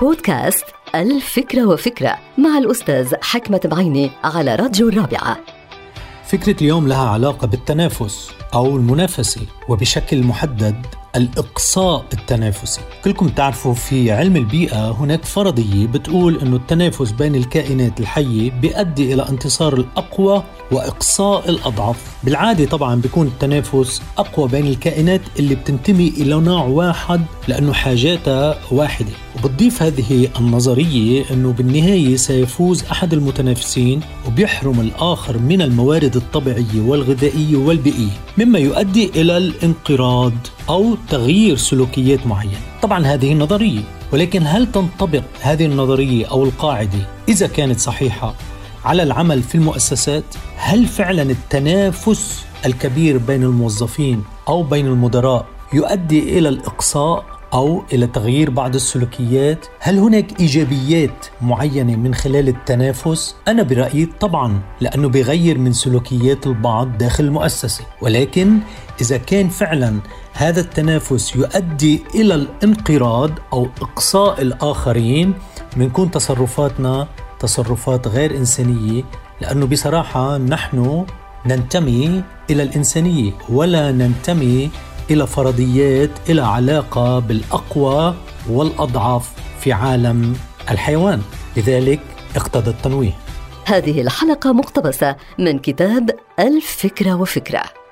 بودكاست الفكرة وفكرة مع الأستاذ حكمة بعيني على راديو الرابعة. فكرة اليوم لها علاقة بالتنافس أو المنافسة وبشكل محدد الإقصاء التنافسي. كلكم تعرفوا في علم البيئة هناك فرضية بتقول أنه التنافس بين الكائنات الحية بيؤدي إلى انتصار الأقوى وإقصاء الأضعف. بالعادة طبعا بيكون التنافس أقوى بين الكائنات اللي بتنتمي إلى نوع واحد لأنه حاجاتها واحدة. وبتضيف هذه النظرية أنه بالنهاية سيفوز أحد المتنافسين وبيحرم الآخر من الموارد الطبيعية والغذائية والبيئية مما يؤدي إلى الانقراض. أو تغيير سلوكيات معينة. طبعا هذه نظرية ولكن هل تنطبق هذه النظرية أو القاعدة إذا كانت صحيحة على العمل في المؤسسات؟ هل فعلا التنافس الكبير بين الموظفين أو بين المدراء يؤدي إلى الإقصاء أو إلى تغيير بعض السلوكيات. هل هناك إيجابيات معينة من خلال التنافس؟ أنا برأيي طبعا لأنه بيغير من سلوكيات البعض داخل المؤسسة. ولكن إذا كان فعلا هذا التنافس يؤدي إلى الانقراض أو إقصاء الآخرين بنكون تصرفاتنا تصرفات غير إنسانية لأنه بصراحة نحن ننتمي إلى الإنسانية ولا ننتمي إلى فرضيات إلى علاقة بالأقوى والأضعف في عالم الحيوان. لذلك اقتضى التنويه. هذه الحلقة مقتبسة من كتاب الفكرة وفكرة.